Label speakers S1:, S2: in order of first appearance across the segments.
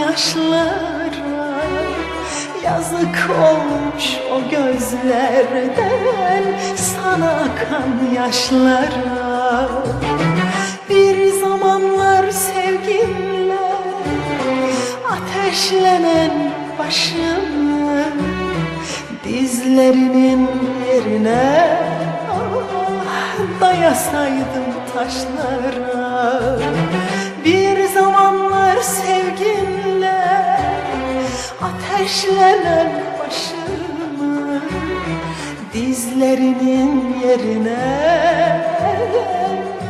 S1: yaşlara Yazık olmuş o gözlerden Sana akan yaşlara. Bir zamanlar sevginle Ateşlenen başımı Dizlerinin yerine Dayasaydım taşlara. Bir zamanlar Ateşlenen başımı Dizlerinin yerine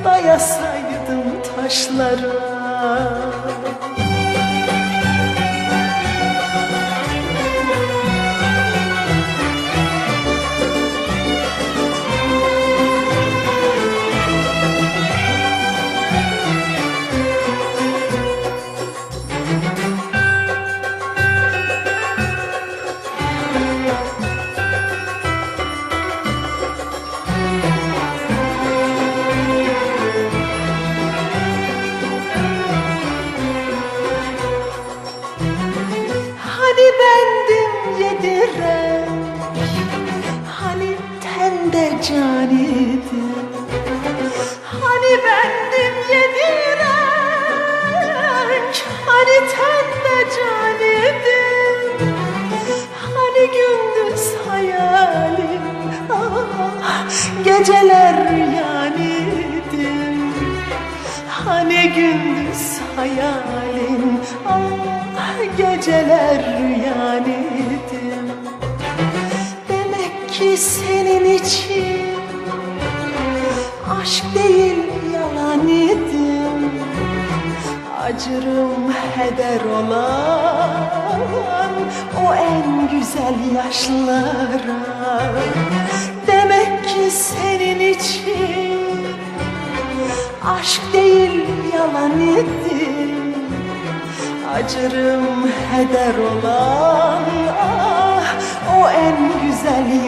S1: Dayasaydım taşlara bendim yediren Hani tende can idim Hani bendim yediren Hani tende can idim Hani gündüz hayalim. Ah, Geceler yanidim Hani gündüz hayalin ah geceler rüyanidim Demek ki senin için aşk değil yalan idim Acırım heder olan o en güzel yaşlara. Demek ki senin için Aşk değil yalan idi Acırım heder olan ah, O en güzel